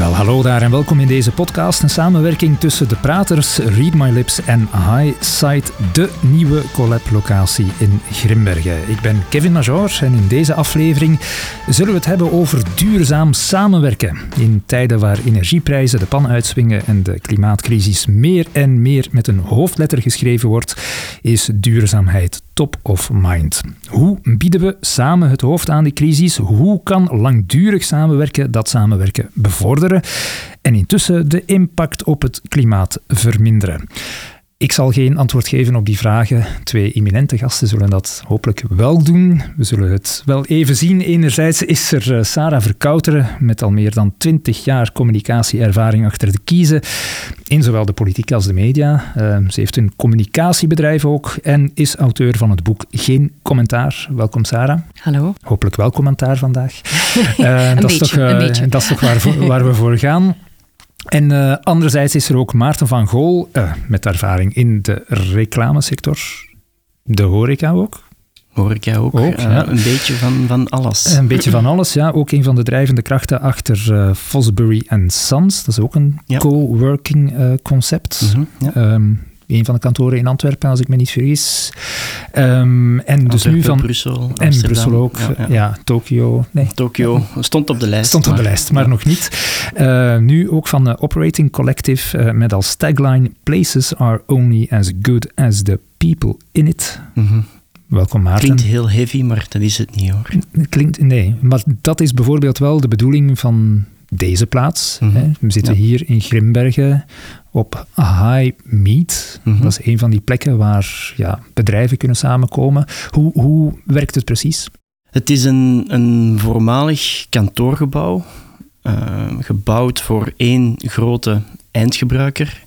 Wel, hallo daar en welkom in deze podcast. Een samenwerking tussen de Praters, Read My Lips en High Side, de nieuwe collab-locatie in Grimbergen. Ik ben Kevin Major en in deze aflevering zullen we het hebben over duurzaam samenwerken. In tijden waar energieprijzen de pan uitswingen en de klimaatcrisis meer en meer met een hoofdletter geschreven wordt, is duurzaamheid top of mind. Hoe bieden we samen het hoofd aan die crisis? Hoe kan langdurig samenwerken dat samenwerken bevorderen en intussen de impact op het klimaat verminderen? Ik zal geen antwoord geven op die vragen. Twee eminente gasten zullen dat hopelijk wel doen. We zullen het wel even zien. Enerzijds is er eh, Sarah Verkouteren met al meer dan twintig jaar communicatieervaring achter de kiezen in zowel de politiek als de media. Uh, ze heeft een communicatiebedrijf ook en is auteur van het boek Geen Commentaar. Welkom Sarah. Hallo. Hopelijk wel commentaar vandaag. Uh, dat, beetje, is toch, uh, dat is toch waar, waar we voor gaan. En uh, anderzijds is er ook Maarten van Gool, uh, met ervaring in de reclamesector, de horeca ook. Horeca ook, ook uh, ja. een beetje van, van alles. Een beetje van alles, ja. Ook een van de drijvende krachten achter Fosbury Sons. Dat is ook een ja. co-working concept. Mhm, Mm -hmm, ja. um, een van de kantoren in Antwerpen, als ik me niet vergis. Um, en dus Antwerpen, nu van. Brussel, en Brussel ook. Ja, ja. ja Tokio. Nee. Tokio stond op de lijst. Stond op de lijst, maar ja. nog niet. Uh, nu ook van de Operating Collective uh, met als tagline: Places are only as good as the people in it. Mm -hmm. Welkom Maarten. Klinkt heel heavy, maar dat is het niet hoor. Klinkt, nee, maar dat is bijvoorbeeld wel de bedoeling van deze plaats. Mhm. Mm -hmm. We zitten ja. hier in Grimbergen op High Meet. Mhm. Mm -hmm. Dat is een van die plekken waar ja, bedrijven kunnen samenkomen. Hoe, hoe werkt het precies? Het is een, een voormalig kantoorgebouw, uh, gebouwd voor één grote eindgebruiker.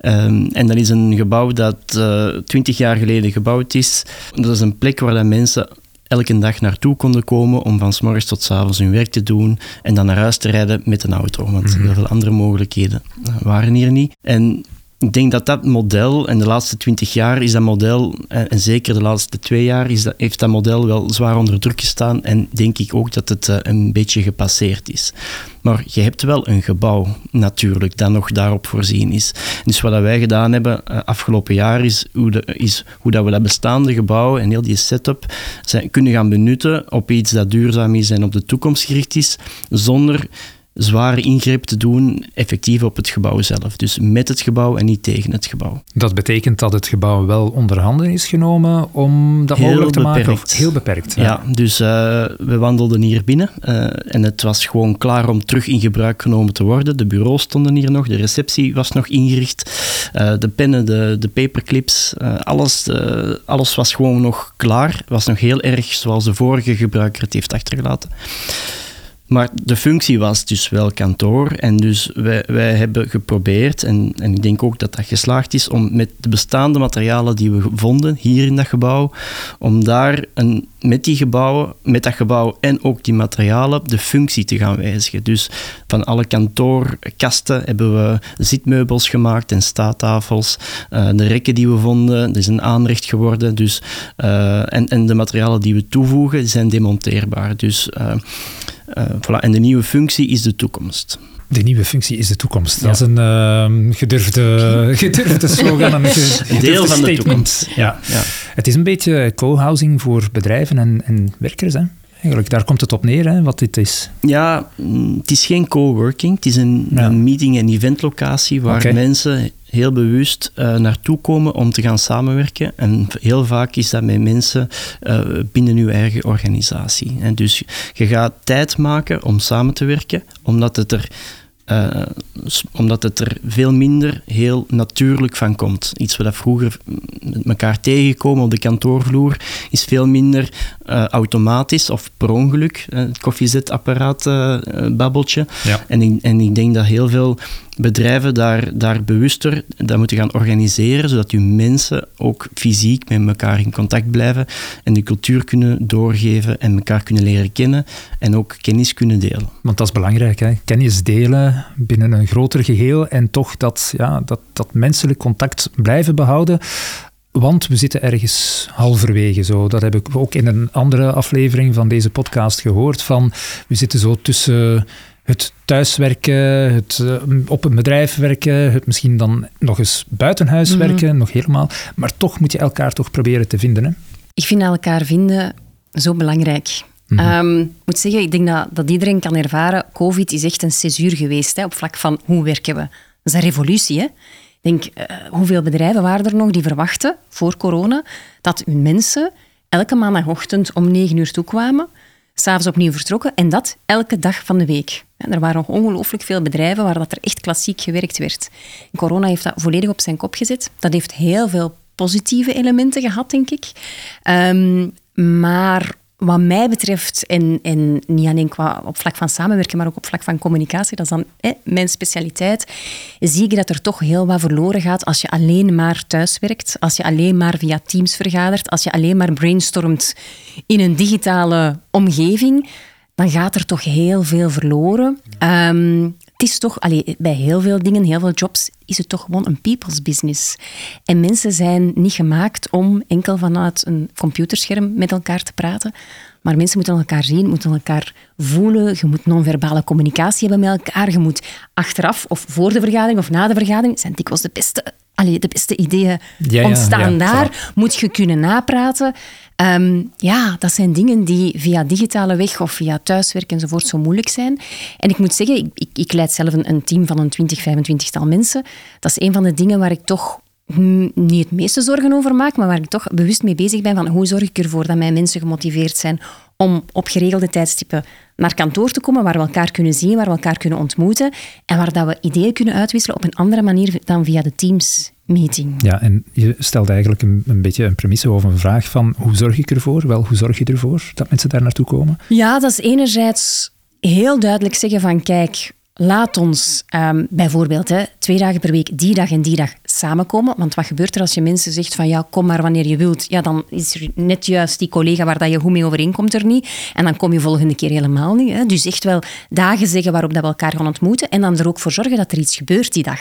Um, en dat is een gebouw dat twintig uh, jaar geleden gebouwd is. Dat is een plek waar dat mensen elke dag naartoe konden komen om van s morgens tot s avonds hun werk te doen en dan naar huis te rijden met een auto. Want Mhm. mm -hmm. heel veel andere mogelijkheden waren hier niet. En ik denk dat dat model, en de laatste twintig jaar is dat model, en zeker de laatste twee jaar, is dat, heeft dat model wel zwaar onder druk gestaan. En denk ik ook dat het een beetje gepasseerd is. Maar je hebt wel een gebouw, natuurlijk, dat nog daarop voorzien is. Dus wat wij gedaan hebben uh, afgelopen jaar, is hoe, de, is hoe dat we dat bestaande gebouw en heel die setup zijn, kunnen gaan benutten op iets dat duurzaam is en op de toekomst gericht is, zonder zware ingreep te doen, effectief op het gebouw zelf. Dus met het gebouw en niet tegen het gebouw. Dat betekent dat het gebouw wel onder handen is genomen om dat Heel mogelijk te beperkt. maken? Of heel beperkt. Ja, ja dus uh, we wandelden hier binnen uh, en het was gewoon klaar om terug in gebruik genomen te worden. De bureaus stonden hier nog, de receptie was nog ingericht, uh, de pennen, de, de paperclips, alles, alles was gewoon nog klaar. Het was nog heel erg zoals de vorige gebruiker het heeft achtergelaten. Maar de functie was dus wel kantoor. En dus wij, wij hebben geprobeerd, en, en ik denk ook dat dat geslaagd is, om met de bestaande materialen die we vonden hier in dat gebouw, om daar een, met die gebouwen, met dat gebouw en ook die materialen, de functie te gaan wijzigen. Dus van alle kantoorkasten hebben we zitmeubels gemaakt en staattafels. Uh, de rekken die we vonden, dat is een aanrecht geworden. Dus, uh, en, en de materialen die we toevoegen, zijn demonteerbaar. Dus... Uh, voilà. En de nieuwe functie is de toekomst. De nieuwe functie is de toekomst. Dat is een uh, gedurfde, gedurfde slogan. Een, gedurfde deel van de toekomst. Ja. ja. Het is een beetje co-housing voor bedrijven en, en werkers. Hè? Eigenlijk, daar komt het op neer, hè, wat dit is. Ja, het is geen coworking. Het is een, ja. een meeting- en eventlocatie waar okay. mensen heel bewust uh, naartoe komen om te gaan samenwerken. En heel vaak is dat met mensen uh, binnen uw eigen organisatie. En dus je gaat tijd maken om samen te werken, omdat het er... Uh, omdat het er veel minder heel natuurlijk van komt. Iets wat vroeger met elkaar tegenkomen op de kantoorvloer is veel minder uh, automatisch of per ongeluk. Uh, het koffiezetapparaat babbeltje. Ja. En, ik, en ik denk dat heel veel bedrijven daar, daar bewuster dat moeten gaan organiseren, zodat uw mensen ook fysiek met elkaar in contact blijven en de cultuur kunnen doorgeven en elkaar kunnen leren kennen en ook kennis kunnen delen. Want dat is belangrijk, hè? kennis delen binnen een groter geheel en toch dat, ja, dat, dat menselijk contact blijven behouden. Want we zitten ergens halverwege zo. Dat heb ik ook in een andere aflevering van deze podcast gehoord. Van, we zitten zo tussen het thuiswerken, het uh, op een bedrijf werken, het misschien dan nog eens buitenhuis mm werken, nog helemaal. Maar toch moet je elkaar toch proberen te vinden. Hè? Ik vind elkaar vinden zo belangrijk. Mm -hmm. ik moet zeggen, ik denk dat, dat iedereen kan ervaren, COVID is echt een césuur geweest hè, op vlak van hoe werken we. Dat is een revolutie. Hè? Ik denk, uh, hoeveel bedrijven waren er nog die verwachten, voor corona, dat hun mensen elke maandagochtend om negen uur toekwamen, s'avonds opnieuw vertrokken en dat elke dag van de week. En er waren nog ongelooflijk veel bedrijven waar dat er echt klassiek gewerkt werd. corona heeft dat volledig op zijn kop gezet. Dat heeft heel veel positieve elementen gehad, denk ik. Um, maar wat mij betreft, en, en niet alleen qua op vlak van samenwerken, maar ook op vlak van communicatie, dat is dan mijn specialiteit, zie ik dat er toch heel wat verloren gaat als je alleen maar thuis werkt, als je alleen maar via Teams vergadert, als je alleen maar brainstormt in een digitale omgeving, dan gaat er toch heel veel verloren. Um, het is toch, allee, bij heel veel dingen, heel veel jobs, is het toch gewoon een people's business. En mensen zijn niet gemaakt om enkel vanuit een computerscherm met elkaar te praten. Maar mensen moeten elkaar zien, moeten elkaar voelen. Je moet non-verbale communicatie hebben met elkaar. Je moet achteraf of voor de vergadering of na de vergadering, zijn dikwijls de beste, allee, de beste ideeën ontstaan daar. Moet je kunnen napraten. Ehm, ja, dat zijn dingen die via digitale weg of via thuiswerk enzovoort zo moeilijk zijn. En ik moet zeggen, ik, ik, leid zelf een, een, team van een 20, 25 tal mensen. Dat is een van de dingen waar ik toch niet het meeste zorgen over maak, maar waar ik toch bewust mee bezig ben van hoe zorg ik ervoor dat mijn mensen gemotiveerd zijn om op geregelde tijdstippen naar kantoor te komen, waar we elkaar kunnen zien, waar we elkaar kunnen ontmoeten en waar dat we ideeën kunnen uitwisselen op een andere manier dan via de Teams meeting. Ja, en je stelt eigenlijk een, een beetje een premisse of een vraag van hoe zorg ik ervoor? Wel, hoe zorg je ervoor dat mensen daar naartoe komen? Ja, dat is enerzijds heel duidelijk zeggen van kijk, laat ons um, bijvoorbeeld hè, twee dagen per week die dag en die dag samenkomen. Want wat gebeurt er als je mensen zegt van ja, kom maar wanneer je wilt. Ja, dan is er net juist die collega waar dat je goed mee overeenkomt er niet. En dan kom je volgende keer helemaal niet. Hè. Dus echt wel dagen zeggen waarop dat we elkaar gaan ontmoeten. En dan er ook voor zorgen dat er iets gebeurt die dag.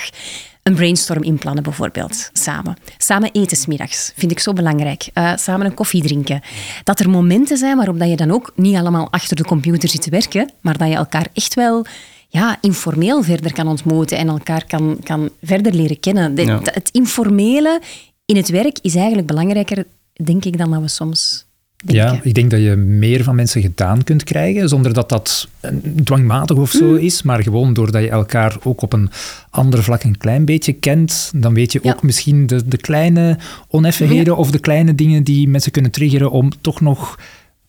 Een brainstorm inplannen bijvoorbeeld, samen. Samen eten smiddags, vind ik zo belangrijk. Uh, samen een koffie drinken. Dat er momenten zijn waarop dat je dan ook niet allemaal achter de computer zit te werken, maar dat je elkaar echt wel ja, informeel verder kan ontmoeten en elkaar kan, kan verder leren kennen. Het informele in het werk is eigenlijk belangrijker, denk ik, dan dat we soms denken. Ja, ik denk dat je meer van mensen gedaan kunt krijgen, zonder dat dat dwangmatig of zo mm. is, maar gewoon doordat je elkaar ook op een ander vlak een klein beetje kent, dan weet je ook misschien de, de kleine oneffenheden of de kleine dingen die mensen kunnen triggeren om toch nog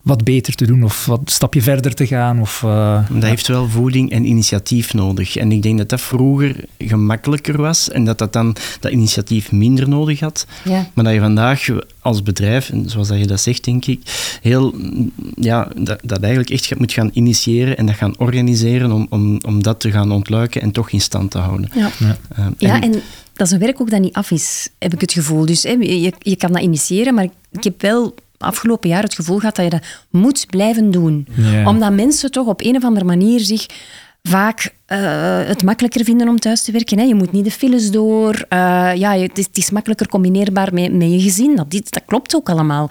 wat beter te doen of wat een stapje verder te gaan. Of, uh, dat heeft wel voeding en initiatief nodig. En ik denk dat dat vroeger gemakkelijker was en dat dat dan dat initiatief minder nodig had. Ja. Maar dat je vandaag als bedrijf, en zoals dat je dat zegt, denk ik, heel, ja, dat, dat eigenlijk echt moet gaan initiëren en dat gaan organiseren om, om, om dat te gaan ontluiken en toch in stand te houden. Ja, ja. Uh, ja en dat is een werk ook dat niet af is, heb ik het gevoel. Dus hè, je, je kan dat initiëren, maar ik heb wel afgelopen jaar het gevoel gehad dat je dat moet blijven doen. Omdat mensen toch op een of andere manier zich vaak uh, het makkelijker vinden om thuis te werken. Hè. Je moet niet de files door. Uh, ja, het is, het, is, makkelijker combineerbaar met, met je gezin. Dat, dat klopt ook allemaal.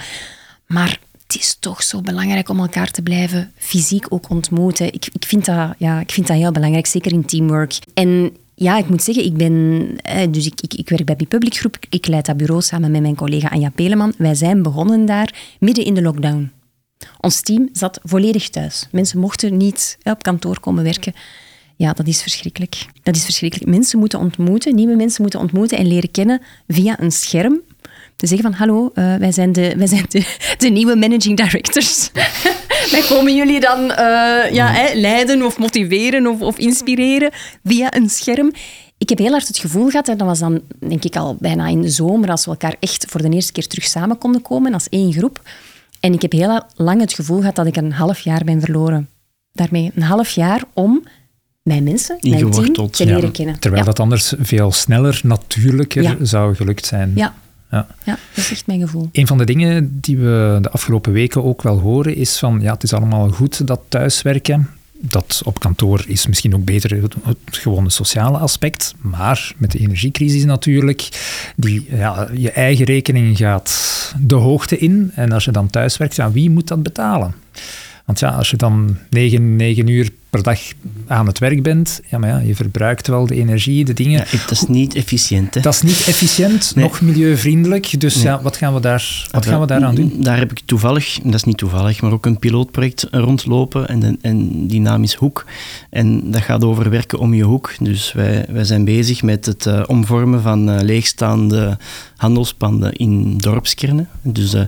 Maar het is toch zo belangrijk om elkaar te blijven fysiek ook ontmoeten. Ik, ik, vind, dat, ja, ik vind dat heel belangrijk, zeker in teamwork. En ja, ik moet zeggen, ik ben... Dus ik, ik, ik werk bij Bipublic Groep. Ik leid dat bureau samen met mijn collega Anja Peleman. Wij zijn begonnen daar midden in de lockdown. Ons team zat volledig thuis. Mensen mochten niet op kantoor komen werken. Ja, dat is verschrikkelijk. Dat is verschrikkelijk. Mensen moeten ontmoeten, nieuwe mensen moeten ontmoeten en leren kennen via een scherm te zeggen van hallo, uh, wij zijn, de, wij zijn de, de nieuwe managing directors. wij komen jullie dan uh, ja, hè, leiden of motiveren of, of inspireren via een scherm. Ik heb heel hard het gevoel gehad, en dat was dan denk ik al bijna in de zomer, als we elkaar echt voor de eerste keer terug samen konden komen als één groep. En ik heb heel lang het gevoel gehad dat ik een half jaar ben verloren. Daarmee een half jaar om mijn mensen, mijn team, te leren kennen. Terwijl dat anders veel sneller, natuurlijker zou gelukt zijn. Ja, ja. ja, dat is echt mijn gevoel. Een van de dingen die we de afgelopen weken ook wel horen is van ja, het is allemaal goed dat thuiswerken. Dat op kantoor is misschien ook beter het, het gewone sociale aspect. Maar met de energiecrisis natuurlijk, die, ja, je eigen rekening gaat de hoogte in. En als je dan thuiswerkt, ja, wie moet dat betalen? Want ja, als je dan 9, 9 uur per dag aan het werk bent, ja, maar ja, je verbruikt wel de energie, de dingen. Ja, dat is niet efficiënt. Hè? Dat is niet efficiënt, nog milieuvriendelijk. Dus ja, wat gaan we, daar, wat gaan we daaraan doen? Daar heb ik toevallig, dat is niet toevallig, maar ook een pilootproject rondlopen. En, en die naam is Hoek. En dat gaat over werken om je hoek. Dus wij, wij zijn bezig met het uh, omvormen van uh, leegstaande handelspanden in dorpskernen. Dus uh,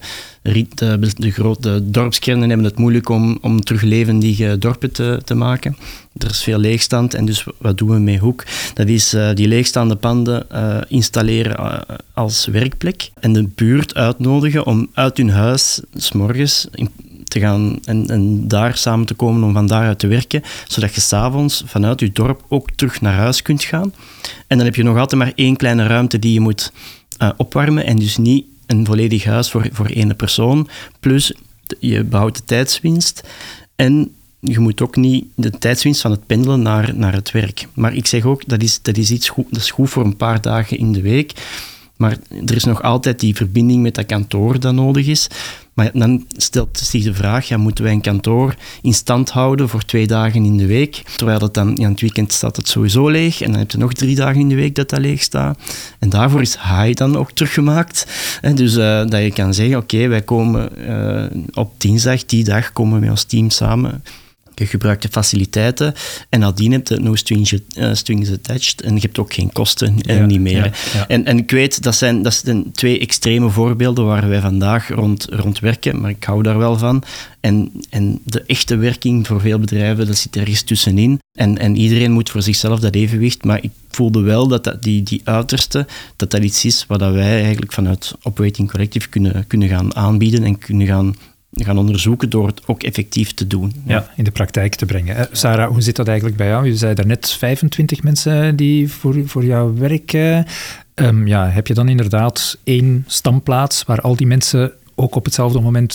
de, de, grote dorpskernen hebben het moeilijk om, om terug levendige dorpen te, te maken. Er is veel leegstand en dus wat doen we met Hoek? Dat is uh, die leegstaande panden uh, installeren als werkplek en de buurt uitnodigen om uit hun huis s morgens te gaan en, en, daar samen te komen om van daaruit te werken, zodat je s'avonds vanuit je dorp ook terug naar huis kunt gaan. En dan heb je nog altijd maar één kleine ruimte die je moet opwarmen en dus niet een volledig huis voor, voor één persoon. Plus, je behoudt de tijdswinst. En je moet ook niet de tijdswinst van het pendelen naar, naar het werk. Maar ik zeg ook, dat is, dat is iets goed, dat is goed voor een paar dagen in de week. Maar er is nog altijd die verbinding met dat kantoor dat nodig is. Maar dan stelt zich de vraag, moeten wij een kantoor in stand houden voor twee dagen in de week? Terwijl het dan, ja, het weekend staat het sowieso leeg en dan heb je nog drie dagen in de week dat dat leeg staat. En daarvoor is HAI dan ook teruggemaakt. Dus uh, dat je kan zeggen, oké, wij komen uh, op dinsdag, die dag komen we ons team samen je gebruikt de faciliteiten en nadien heb je no strings, uh, strings attached en je hebt ook geen kosten en niet meer. En, en ik weet, dat zijn, dat zijn twee extreme voorbeelden waar wij vandaag rond, rond werken, maar ik hou daar wel van. En, en de echte werking voor veel bedrijven, dat zit ergens tussenin. En, en iedereen moet voor zichzelf dat evenwicht, maar ik voelde wel dat, dat die, die uiterste, dat dat iets is wat wij eigenlijk vanuit Operating Collective kunnen, kunnen gaan aanbieden en kunnen gaan gaan onderzoeken door het ook effectief te doen. Ja, in de praktijk te brengen. Sarah, hoe zit dat eigenlijk bij jou? Je zei daarnet 25 mensen die voor, voor jou werken. Um, ja, heb je dan inderdaad één standplaats waar al die mensen ook op hetzelfde moment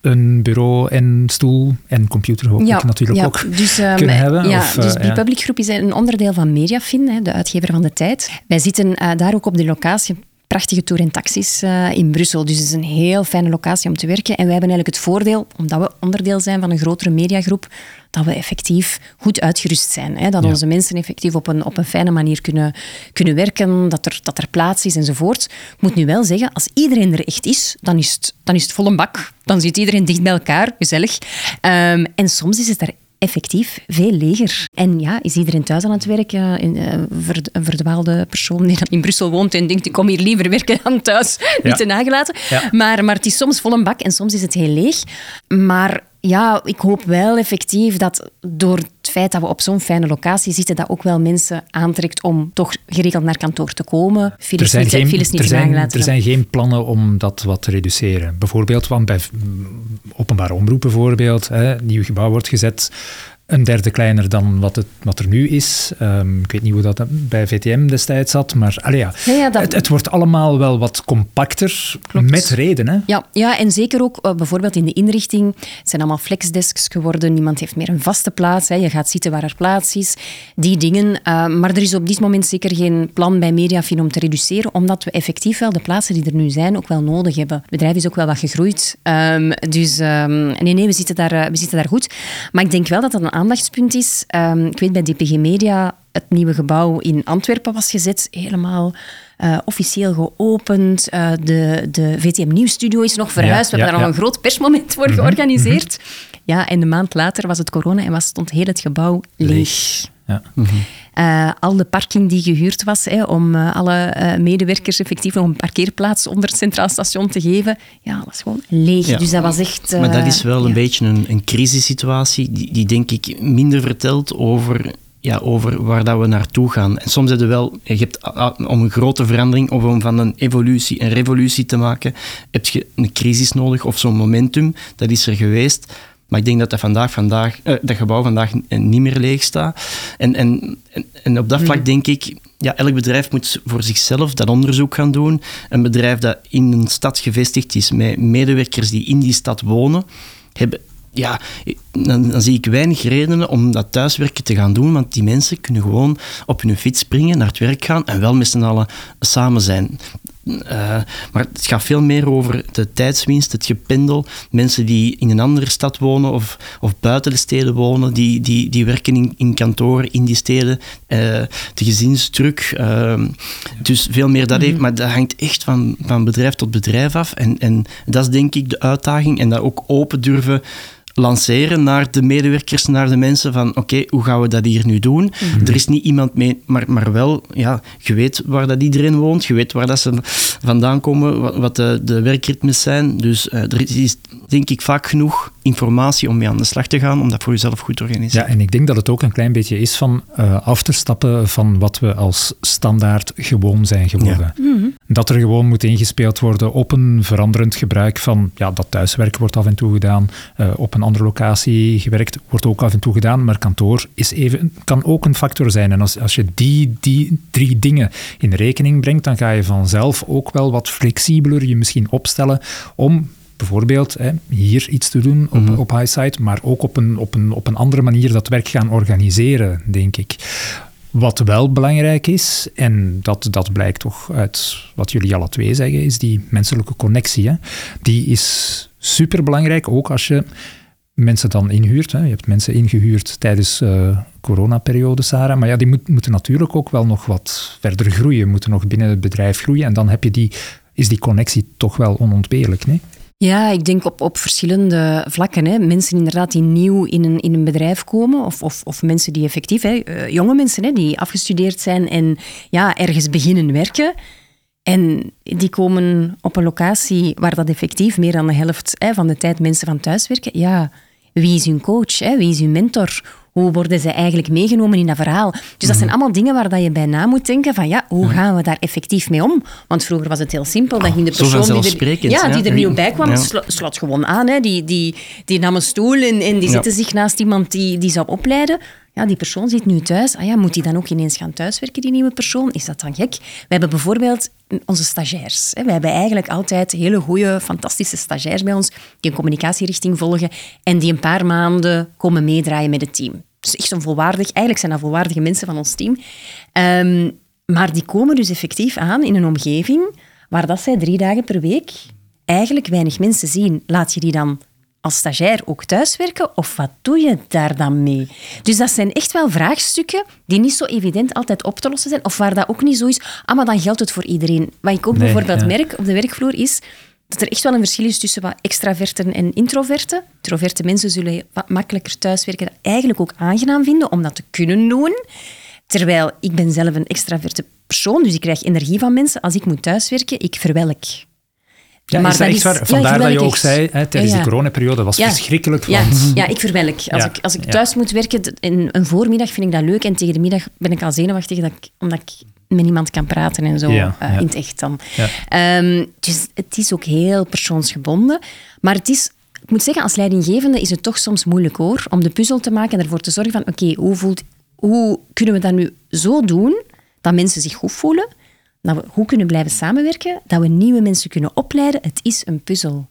een bureau en stoel en computer hoop ja, ik natuurlijk ja, ook dus, um, kunnen hebben? Ja, of, dus uh, Public Groep is een onderdeel van Mediafin, de uitgever van de tijd. Wij zitten uh, daar ook op de locatie prachtige tour en taxis uh, in Brussel. Dus het is een heel fijne locatie om te werken. En wij hebben eigenlijk het voordeel, omdat we onderdeel zijn van een grotere mediagroep, dat we effectief goed uitgerust zijn. Hè? Dat onze mensen effectief op een, op een fijne manier kunnen, kunnen werken, dat er, dat er plaats is enzovoort. Ik moet nu wel zeggen, als iedereen er echt is, dan is het, dan is het vol een bak. Dan zit iedereen dicht bij elkaar, gezellig. Um, en soms is het er effectief veel leger. En ja, is iedereen thuis aan het werken? Een, eh, een verdwaalde persoon die in Brussel woont en denkt, ik kom hier liever werken dan thuis. Niet te nagelaten. Maar, maar het is soms vol een bak en soms is het heel leeg. Maar ja, ik hoop wel effectief dat door feit dat we op zo'n fijne locatie zitten, dat ook wel mensen aantrekt om toch geregeld naar kantoor te komen. Files er zijn, niet, geen, files niet er, zijn, er zijn geen plannen om dat wat te reduceren. Bijvoorbeeld, want bij openbare omroep bijvoorbeeld, hè, nieuw gebouw wordt gezet, een derde kleiner dan wat, het, wat er nu is. Um, ik weet niet hoe dat bij VTM destijds zat, maar allee, ja, ja, ja dat... het, het, wordt allemaal wel wat compacter, Klopt. met reden. Hè? Ja, ja, en zeker ook uh, bijvoorbeeld in de inrichting. Het zijn allemaal flexdesks geworden. Niemand heeft meer een vaste plaats. Hè. Je gaat zitten waar er plaats is. Die dingen. Uh, maar er is op dit moment zeker geen plan bij Mediafin om te reduceren, omdat we effectief wel de plaatsen die er nu zijn ook wel nodig hebben. Het bedrijf is ook wel wat gegroeid. Um, dus um, nee, nee, we zitten, daar, uh, we zitten daar goed. Maar ik denk wel dat dat een aandachtspunt is. Um, ik weet bij DPG Media, het nieuwe gebouw in Antwerpen was gezet, helemaal uh, officieel geopend. Uh, de, de VTM Nieuwsstudio is nog verhuisd. we hebben daar al een groot persmoment voor mhm, georganiseerd. Mhm. Ja, en een maand later was het corona en was, stond heel het gebouw leeg. Ja. Uh, al de parking die gehuurd was hè, om uh, alle uh, medewerkers effectief nog een parkeerplaats onder het Centraal Station te geven, ja, dat was gewoon leeg. Ja. Dus dat was echt... maar dat is wel een beetje een, een crisissituatie die, die denk ik minder vertelt over ja, over waar dat we naartoe gaan. En soms heb je wel, je hebt, om een grote verandering of om van een evolutie een revolutie te maken, heb je een crisis nodig of zo'n momentum, dat is er geweest. Maar ik denk dat dat, vandaag, vandaag, eh, dat gebouw vandaag niet meer leeg staat. En, en, en op dat vlak hmm. denk ik, ja, elk bedrijf moet voor zichzelf dat onderzoek gaan doen. Een bedrijf dat in een stad gevestigd is, met medewerkers die in die stad wonen, hebben ja, dan, dan, zie ik weinig redenen om dat thuiswerken te gaan doen, want die mensen kunnen gewoon op hun fiets springen, naar het werk gaan en wel met z'n allen samen zijn. Uh, maar het gaat veel meer over de tijdswinst, het gependel. Mensen die in een andere stad wonen of, of buiten de steden wonen, die, die, die werken in, in kantoren in die steden. Uh, de gezinsdruk. Uh, dus veel meer dat heeft. Mhm. Maar dat hangt echt van, van bedrijf tot bedrijf af. En, en dat is denk ik de uitdaging. En dat ook open durven lanceren naar de medewerkers, naar de mensen van oké, hoe gaan we dat hier nu doen? Mhm. Er is niet iemand mee, maar, maar wel, ja, je weet waar dat iedereen woont, je weet waar dat ze vandaan komen, wat, wat de, de werkritmes zijn. Dus uh, er is denk ik vaak genoeg informatie om mee aan de slag te gaan, om dat voor jezelf goed te organiseren. Ja, en ik denk dat het ook een klein beetje is van uh, af te stappen van wat we als standaard gewoon zijn geworden. Mhm. Dat er gewoon moet ingespeeld worden op een veranderend gebruik van, ja, dat thuiswerken wordt af en toe gedaan, uh, op een andere locatie gewerkt, wordt ook af en toe gedaan, maar kantoor is even, kan ook een factor zijn. En als, als je die, die drie dingen in rekening brengt, dan ga je vanzelf ook wel wat flexibeler je misschien opstellen om bijvoorbeeld hè, hier iets te doen op, mm op Highside, maar ook op een, op, een, op een andere manier dat werk gaan organiseren, denk ik. Wat wel belangrijk is, en dat, dat blijkt toch uit wat jullie alle twee zeggen, is die menselijke connectie. Hè. Die is superbelangrijk, ook als je mensen dan inhuurt. Hè. Je hebt mensen ingehuurd tijdens uh, coronaperiode, Sarah. Maar ja, die moet, moeten natuurlijk ook wel nog wat verder groeien, moeten nog binnen het bedrijf groeien. En dan heb je die, is die connectie toch wel onontbeerlijk, nee? Ja, ik denk op, op verschillende vlakken. Hè. Mensen inderdaad die nieuw in een, in een bedrijf komen, of, of, of mensen die effectief, hè, eh, jonge mensen hè, die afgestudeerd zijn en ja, ergens beginnen werken. En die komen op een locatie waar dat effectief meer dan de helft hè, van de tijd mensen van thuis werken. Ja, wie is hun coach? Hè? Wie is hun mentor? Hoe worden ze eigenlijk meegenomen in dat verhaal? Dus dat zijn mhm. allemaal dingen waar dat je bij na moet denken van ja, hoe gaan we daar effectief mee om? Want vroeger was het heel simpel. Dan ging de persoon die er, ja, die er nieuw bij kwam, slot gewoon aan. Hè. Die, die, die nam een stoel en, en die zette zich naast iemand die, die zou opleiden ja, die persoon zit nu thuis. Ah ja, moet die dan ook ineens gaan thuiswerken, die nieuwe persoon? Is dat dan gek? We hebben bijvoorbeeld onze stagiairs. We hebben eigenlijk altijd hele goede, fantastische stagiairs bij ons die een communicatierichting volgen en die een paar maanden komen meedraaien met het team. Dus echt een volwaardig, eigenlijk zijn dat volwaardige mensen van ons team. Um, maar die komen dus effectief aan in een omgeving waar dat zij drie dagen per week eigenlijk weinig mensen zien. Laat je die dan als stagiair ook thuiswerken of wat doe je daar dan mee? Dus dat zijn echt wel vraagstukken die niet zo evident altijd op te lossen zijn of waar dat ook niet zo is, ah, maar dan geldt het voor iedereen. Wat ik ook bijvoorbeeld merk op de werkvloer is dat er echt wel een verschil is tussen wat extraverten en introverten. Introverte mensen zullen wat makkelijker thuiswerken, dat eigenlijk ook aangenaam vinden om dat te kunnen doen. Terwijl ik ben zelf een extraverte persoon, dus ik krijg energie van mensen. Als ik moet thuiswerken, ik verwelk. Ja, maar is dat echt waar? Vandaar dat je ook zei, hè, tijdens ja, de coronaperiode, was verschrikkelijk. Ja, ja, ik verwelk. Als, ik, als ik thuis moet werken, in een voormiddag vind ik dat leuk en tegen de middag ben ik al zenuwachtig dat ik, omdat ik met niemand kan praten en zo uh, in het echt dan. Um, dus het is ook heel persoonsgebonden. Maar het is, ik moet zeggen, als leidinggevende is het toch soms moeilijk hoor, om de puzzel te maken en ervoor te zorgen van, oké, hoe hoe, hoe kunnen we dat nu zo doen dat mensen zich goed voelen, dat we goed kunnen blijven samenwerken, dat we nieuwe mensen kunnen opleiden. Het is een puzzel.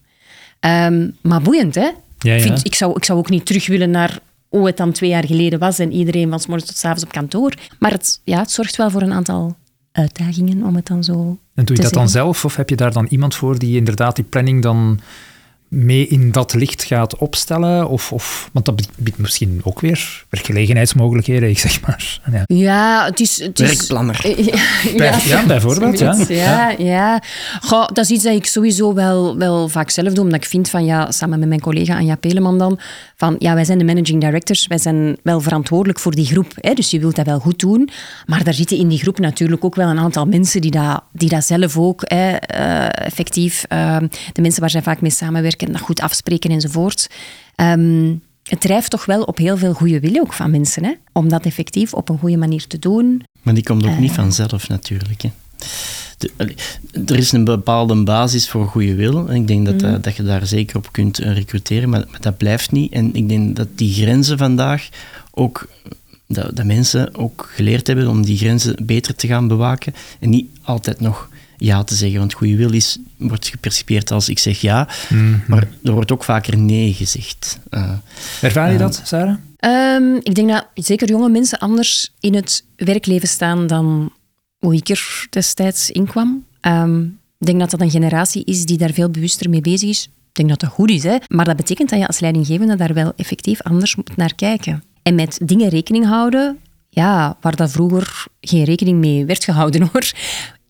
Ehm, maar boeiend, hè? Ja, ja. Vind, ik, zou, ik zou ook niet terug willen naar hoe het dan twee jaar geleden was en iedereen van s morgens tot s avonds op kantoor. Maar het, ja, het zorgt wel voor een aantal uitdagingen, om het dan zo En doe je dat dan zelf, of heb je daar dan iemand voor die inderdaad die planning dan mee in dat licht gaat opstellen? Of, of, want dat biedt misschien ook weer werkgelegenheidsmogelijkheden, ik zeg maar. Ja, ja het is... Het is Werkplanner. Ja, ja, bijvoorbeeld. Ja, ja. ja. Goh, dat is iets dat ik sowieso wel, wel vaak zelf doe, omdat ik vind van, ja, samen met mijn collega Anja Peleman dan, van, ja, wij zijn de managing directors, wij zijn wel verantwoordelijk voor die groep, hè, dus je wilt dat wel goed doen, maar daar zitten in die groep natuurlijk ook wel een aantal mensen die dat, die dat zelf ook hè, uh, effectief, uh, de mensen waar zij vaak mee samenwerken, dat goed afspreken enzovoort. Um, het drijft toch wel op heel veel goede wil ook van mensen, hè? om dat effectief op een goede manier te doen. Maar die komt ook niet eh. vanzelf natuurlijk. Hè. er is een bepaalde basis voor goede wil. En ik denk dat, mm. dat je daar zeker op kunt uh, recruteren, maar, maar, dat blijft niet. En ik denk dat die grenzen vandaag ook dat, dat, mensen ook geleerd hebben om die grenzen beter te gaan bewaken en niet altijd nog ja te zeggen. Want goede wil is, wordt gepercipieerd als ik zeg ja, mhm. maar er wordt ook vaker nee gezegd. Uh, Ervaar je dat, Sarah? Um, ik denk dat zeker jonge mensen anders in het werkleven staan dan hoe ik er destijds in kwam. Um, Ik denk dat dat een generatie is die daar veel bewuster mee bezig is. Ik denk dat dat goed is, hè? maar dat betekent dat je als leidinggevende daar wel effectief anders moet naar kijken. En met dingen rekening houden, ja, waar dat vroeger geen rekening mee werd gehouden hoor.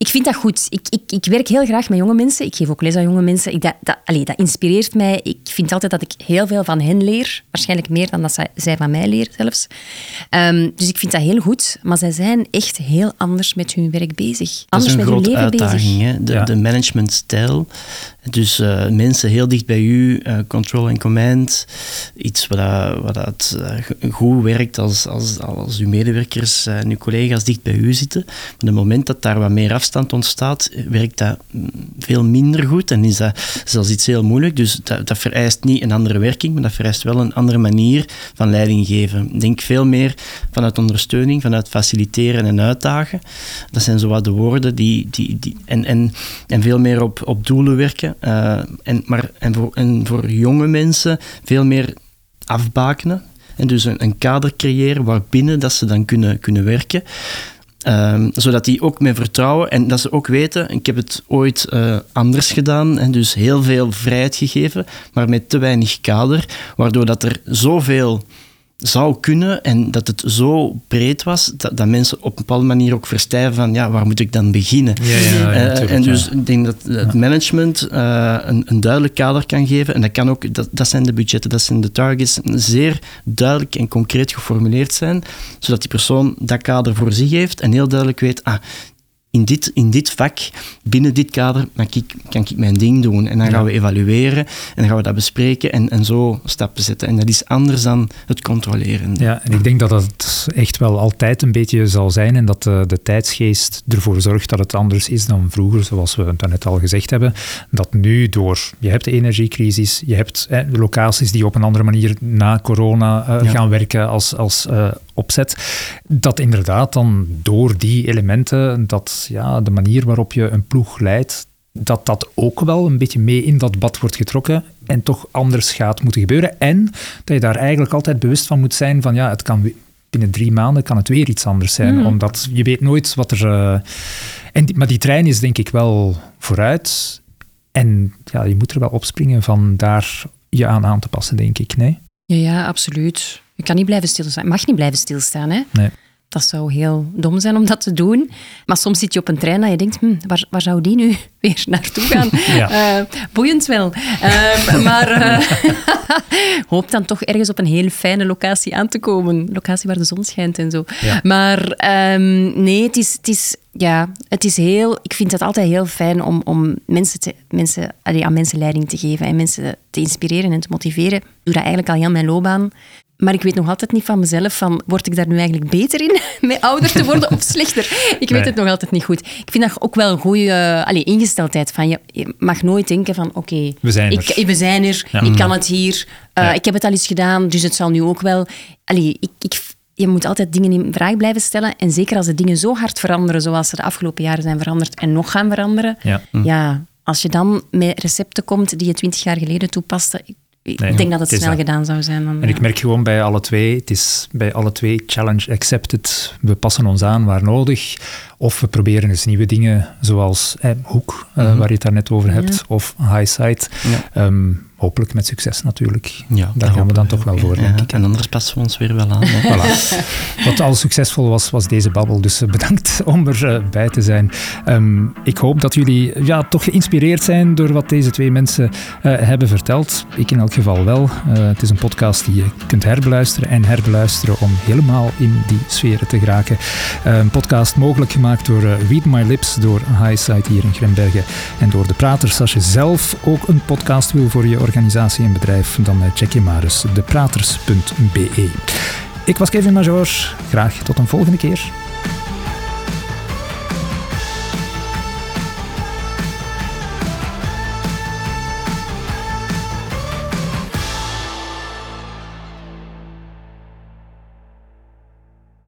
Ik vind dat goed. Ik, ik, ik werk heel graag met jonge mensen. Ik geef ook les aan jonge mensen. Ik, dat, dat, allez, dat inspireert mij. Ik vind altijd dat ik heel veel van hen leer. Waarschijnlijk meer dan dat zij, zij van mij leren zelfs. Um, dus ik vind dat heel goed. Maar zij zijn echt heel anders met hun werk bezig. Anders dat is een met grote hun leven uitdaging. bezig. Hè? De, Ja. de managementstijl. Dus eh, mensen heel dicht bij u, eh, control en command. Iets wat, dat- wat dat, eh, goed werkt als, als, als uw medewerkers eh, en uw collega's dicht bij u zitten. Maar op het moment dat daar wat meer afstand ontstaat, werkt dat veel minder goed en is dat zelfs iets heel moeilijk. Dus dat, dat vereist niet een andere werking, maar dat vereist wel een andere manier van leiding geven. Denk veel meer vanuit ondersteuning, vanuit faciliteren en uitdagen. Dat zijn zo wat de woorden die... die, die en, en, en veel meer op, op doelen werken. eh, en, maar, en, voor, en voor jonge mensen veel meer afbakenen. En dus een, een kader creëren waarbinnen dat ze dan kunnen, kunnen werken. Ehm, zodat die ook met vertrouwen en dat ze ook weten, ik heb het ooit eh, anders gedaan en dus heel veel vrijheid gegeven, maar met te weinig kader, waardoor dat er zoveel zou kunnen en dat het zo breed was, dat, dat mensen op een bepaalde manier ook verstijven van, ja, waar moet ik dan beginnen? Ja, ja, ja, Eh, en dus ik denk dat het management eh, een, een duidelijk kader kan geven. En dat, kan ook, dat, dat zijn de budgetten, dat zijn de targets, zeer duidelijk en concreet geformuleerd zijn, zodat die persoon dat kader voor zich heeft en heel duidelijk weet, ah, in dit, in dit vak, binnen dit kader, kan ik, kan ik mijn ding doen. En dan gaan we evalueren en dan gaan we dat bespreken en, en zo stappen zetten. En dat is anders dan het controleren. Ja, en ik denk dat dat echt wel altijd een beetje zal zijn en dat de, de tijdsgeest ervoor zorgt dat het anders is dan vroeger, zoals we het net al gezegd hebben. Dat nu door, je hebt de energiecrisis, je hebt eh, locaties die op een andere manier na corona eh, Ja. gaan werken als, als eh, opzet, dat inderdaad dan door die elementen, dat ja, de manier waarop je een ploeg leidt, dat dat ook wel een beetje mee in dat bad wordt getrokken en toch anders gaat moeten gebeuren. En dat je daar eigenlijk altijd bewust van moet zijn van ja, het kan binnen drie maanden kan het weer iets anders zijn, omdat je weet nooit wat er... eh, en die- maar die trein is denk ik wel vooruit en ja, je moet er wel opspringen van daar je aan aan te passen, denk ik. Nee? Ja, ja, absoluut. Je kan niet blijven stilstaan. Je mag niet blijven stilstaan, hè? Nee. Dat zou heel dom zijn om dat te doen. Maar soms zit je op een trein dat je denkt, hm, waar, waar zou die nu weer naartoe gaan? Ja. Eh, boeiend wel. Ehm, maar eh, hoop dan toch ergens op een heel fijne locatie aan te komen. Locatie waar de zon schijnt en zo. Ja. Maar ehm, nee, het is, het is, ja, het is heel... Ik vind het altijd heel fijn om, om mensen, te, mensen allee, aan mensen leiding te geven en mensen te inspireren en te motiveren. Ik doe dat eigenlijk al heel mijn loopbaan. Maar ik weet nog altijd niet van mezelf van, word ik daar nu eigenlijk beter in met ouder te worden of slechter? Ik weet Nee. het nog altijd niet goed. Ik vind dat ook wel een goede eh, allee, ingesteldheid. Van, je, je mag nooit denken van, oké, We zijn ik, er. we zijn er, Ja. ik kan het hier, eh, Ja. ik heb het al eens gedaan, dus het zal nu ook wel... Allee, ik, ik, je moet altijd dingen in vraag blijven stellen. En zeker als de dingen zo hard veranderen zoals ze de afgelopen jaren zijn veranderd en nog gaan veranderen. Ja. Ja, als je dan met recepten komt die je twintig jaar geleden toepaste, ik, Nee, denk dat het snel dat. gedaan zou zijn. Dan, En ik merk gewoon bij alle twee, het is bij alle twee challenge accepted. We passen ons aan waar nodig. Of we proberen eens nieuwe dingen, zoals eh, Hoek, eh, waar je het daar net over hebt, of Highside. Ja. Ehm, hopelijk met succes natuurlijk. Ja, daar gaan we dan toch wel voor, denk ik. En anders passen we ons weer wel aan. Voilà. Wat al succesvol was, was deze babbel. Dus eh, bedankt om erbij bij te zijn. Ehm, ik hoop dat jullie ja, toch geïnspireerd zijn door wat deze twee mensen eh, hebben verteld. Ik in elk geval wel. Eh, het is een podcast die je kunt herbeluisteren en herbeluisteren om helemaal in die sferen te geraken. Eh, een podcast mogelijk gemaakt door eh, Read My Lips, door Highside hier in Grimbergen en door de praters. Als je zelf ook een podcast wil voor je organisatie en bedrijf, dan eh, check je maar eens depraters.be. Ik was Kevin Major. Graag tot een volgende keer.